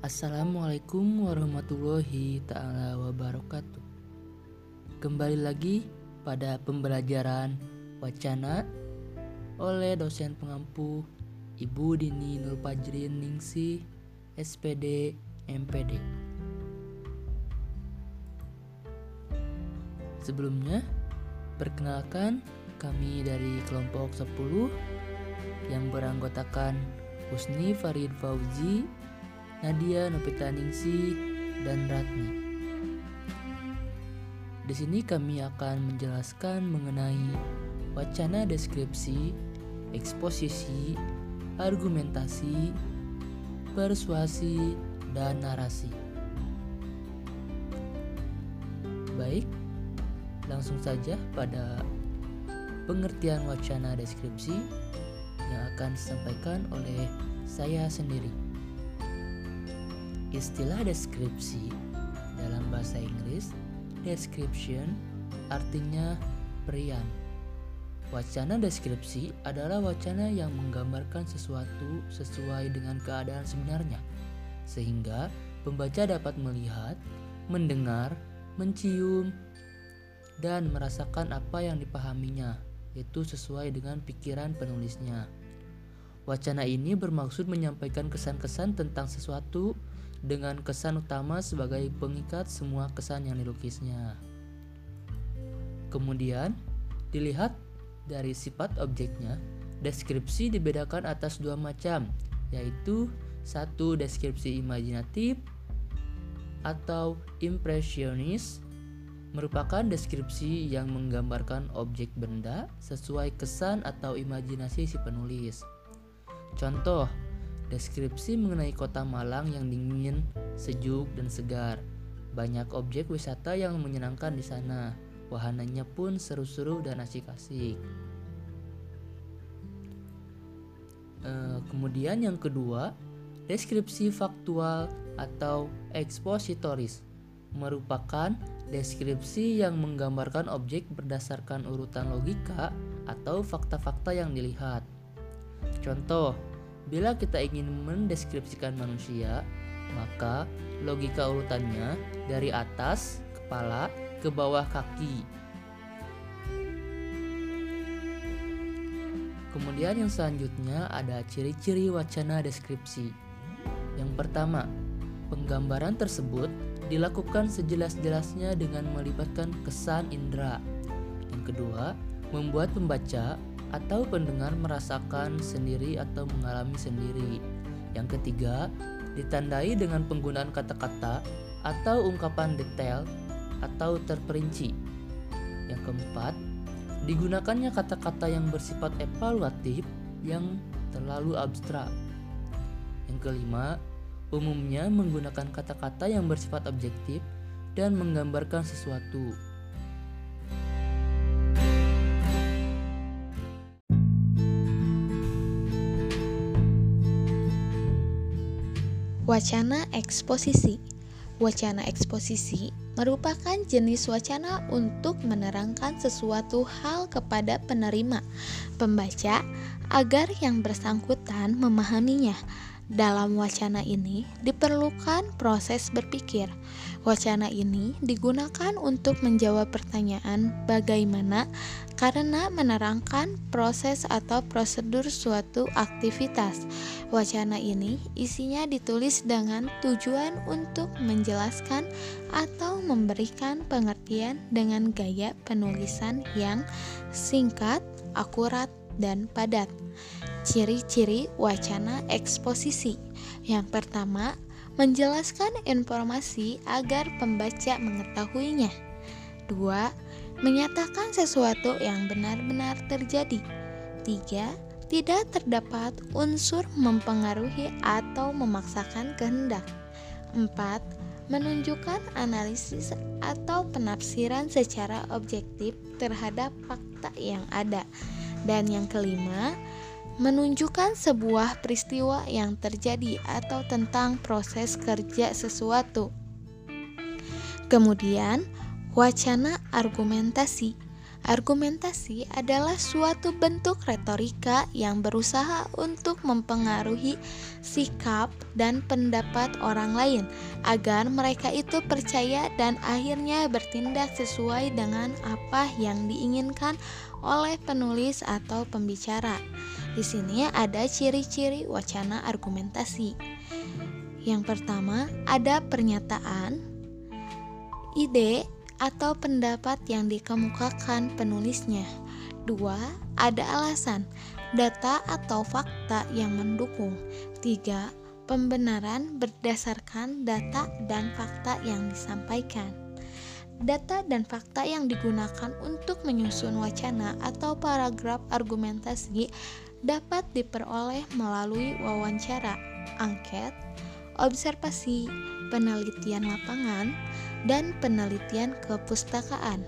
Assalamualaikum warahmatullahi taala wabarakatuh. Kembali lagi pada pembelajaran wacana oleh dosen pengampu Ibu Dini Nur Pajrin Ningsih SPD MPD. Sebelumnya, perkenalkan kami dari kelompok 10 yang beranggotakan Husni Farid Fauzi, Nadia Novita Ningsi, dan Ratni. Di sini kami akan menjelaskan mengenai wacana deskripsi, eksposisi, argumentasi, persuasi, dan narasi. Baik, langsung saja pada pengertian wacana deskripsi yang akan disampaikan oleh saya sendiri. Istilah deskripsi dalam bahasa Inggris, description artinya perian. Wacana deskripsi adalah wacana yang menggambarkan sesuatu sesuai dengan keadaan sebenarnya, sehingga pembaca dapat melihat, mendengar, mencium, dan merasakan apa yang dipahaminya, yaitu sesuai dengan pikiran penulisnya. Wacana ini bermaksud menyampaikan kesan-kesan tentang sesuatu dengan kesan utama sebagai pengikat semua kesan yang dilukisnya. Kemudian, dilihat dari sifat objeknya, deskripsi dibedakan atas dua macam, yaitu satu deskripsi imajinatif atau impresionis merupakan deskripsi yang menggambarkan objek benda sesuai kesan atau imajinasi si penulis. Contoh, Deskripsi mengenai kota Malang yang dingin, sejuk, dan segar. Banyak objek wisata yang menyenangkan di sana. Wahananya pun seru-seru dan asik-asik. E, kemudian yang kedua, deskripsi faktual atau ekspositoris merupakan deskripsi yang menggambarkan objek berdasarkan urutan logika atau fakta-fakta yang dilihat. Contoh, Bila kita ingin mendeskripsikan manusia, maka logika urutannya dari atas kepala ke bawah kaki. Kemudian yang selanjutnya ada ciri-ciri wacana deskripsi. Yang pertama, penggambaran tersebut dilakukan sejelas-jelasnya dengan melibatkan kesan indera. Yang kedua, membuat pembaca atau pendengar merasakan sendiri atau mengalami sendiri. Yang ketiga, ditandai dengan penggunaan kata-kata atau ungkapan detail atau terperinci. Yang keempat, digunakannya kata-kata yang bersifat evaluatif yang terlalu abstrak. Yang kelima, umumnya menggunakan kata-kata yang bersifat objektif dan menggambarkan sesuatu. Wacana eksposisi. Wacana eksposisi merupakan jenis wacana untuk menerangkan sesuatu hal kepada penerima, pembaca, agar yang bersangkutan memahaminya. Dalam wacana ini diperlukan proses berpikir. Wacana ini digunakan untuk menjawab pertanyaan bagaimana karena menerangkan proses atau prosedur suatu aktivitas. Wacana ini isinya ditulis dengan tujuan untuk menjelaskan atau memberikan pengertian dengan gaya penulisan yang singkat, akurat, dan padat. Ciri-ciri wacana eksposisi. Yang pertama, menjelaskan informasi agar pembaca mengetahuinya. Dua, menyatakan sesuatu yang benar-benar terjadi. Tiga, tidak terdapat unsur mempengaruhi atau memaksakan kehendak. Empat, menunjukkan analisis atau penafsiran secara objektif terhadap fakta yang ada. Dan yang kelima, menunjukkan sebuah peristiwa yang terjadi atau tentang proses kerja sesuatu. Kemudian, wacana argumentasi Argumentasi adalah suatu bentuk retorika yang berusaha untuk mempengaruhi sikap dan pendapat orang lain agar mereka itu percaya dan akhirnya bertindak sesuai dengan apa yang diinginkan oleh penulis atau pembicara. Di sini ada ciri-ciri wacana argumentasi. Yang pertama, ada pernyataan, ide, atau pendapat yang dikemukakan penulisnya. Dua, ada alasan, data atau fakta yang mendukung. Tiga, pembenaran berdasarkan data dan fakta yang disampaikan. Data dan fakta yang digunakan untuk menyusun wacana atau paragraf argumentasi dapat diperoleh melalui wawancara, angket, observasi, penelitian lapangan, dan penelitian kepustakaan.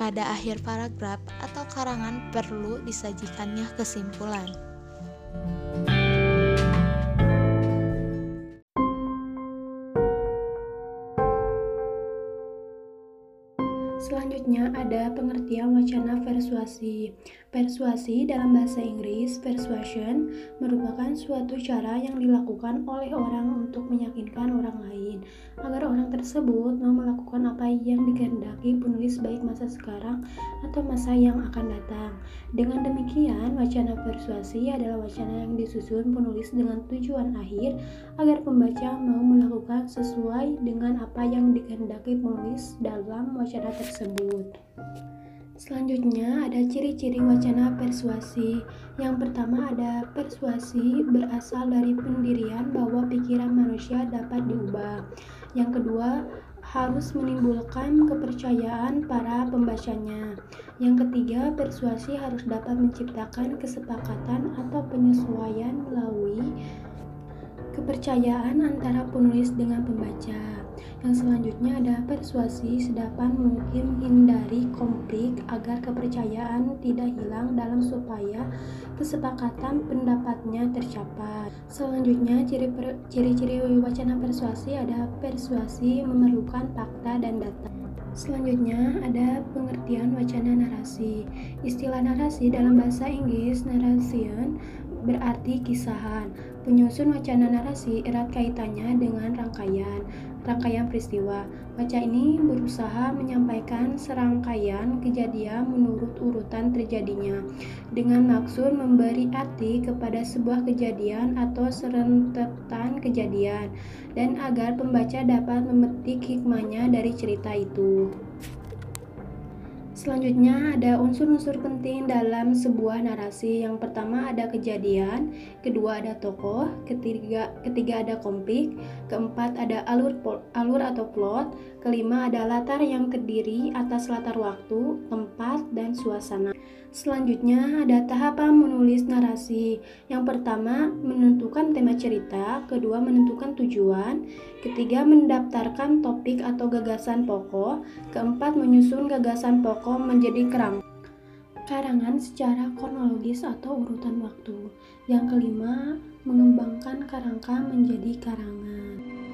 Pada akhir paragraf atau karangan perlu disajikannya kesimpulan. Ada pengertian wacana persuasi. Persuasi dalam bahasa Inggris, persuasion, merupakan suatu cara yang dilakukan oleh orang untuk meyakinkan orang lain agar orang tersebut mau melakukan apa yang dikehendaki penulis baik masa sekarang atau masa yang akan datang. Dengan demikian, wacana persuasi adalah wacana yang disusun penulis dengan tujuan akhir agar pembaca mau melakukan sesuai dengan apa yang dikehendaki penulis dalam wacana tersebut. Selanjutnya ada ciri-ciri wacana persuasi. Yang pertama ada persuasi berasal dari pendirian bahwa pikiran manusia dapat diubah. Yang kedua harus menimbulkan kepercayaan para pembacanya. Yang ketiga, persuasi harus dapat menciptakan kesepakatan atau penyesuaian melalui kepercayaan antara penulis dengan pembaca. Yang selanjutnya ada persuasi sedapat mungkin hindari konflik agar kepercayaan tidak hilang dalam supaya kesepakatan pendapatnya tercapai. Selanjutnya ciri-ciri wacana persuasi ada persuasi memerlukan fakta dan data. Selanjutnya ada pengertian wacana narasi. Istilah narasi dalam bahasa Inggris narration berarti kisahan. Penyusun wacana narasi erat kaitannya dengan rangkaian rangkaian peristiwa. Baca ini berusaha menyampaikan serangkaian kejadian menurut urutan terjadinya dengan maksud memberi arti kepada sebuah kejadian atau serentetan kejadian dan agar pembaca dapat memetik hikmahnya dari cerita itu. Selanjutnya ada unsur-unsur penting dalam sebuah narasi. Yang pertama ada kejadian, kedua ada tokoh, ketiga ketiga ada konflik, keempat ada alur alur atau plot, kelima ada latar yang terdiri atas latar waktu, tempat dan suasana. Selanjutnya ada tahapan menulis narasi. Yang pertama menentukan tema cerita, kedua menentukan tujuan, ketiga mendaftarkan topik atau gagasan pokok, keempat menyusun gagasan pokok menjadi kerang karangan secara kronologis atau urutan waktu. Yang kelima, mengembangkan karangka menjadi karangan.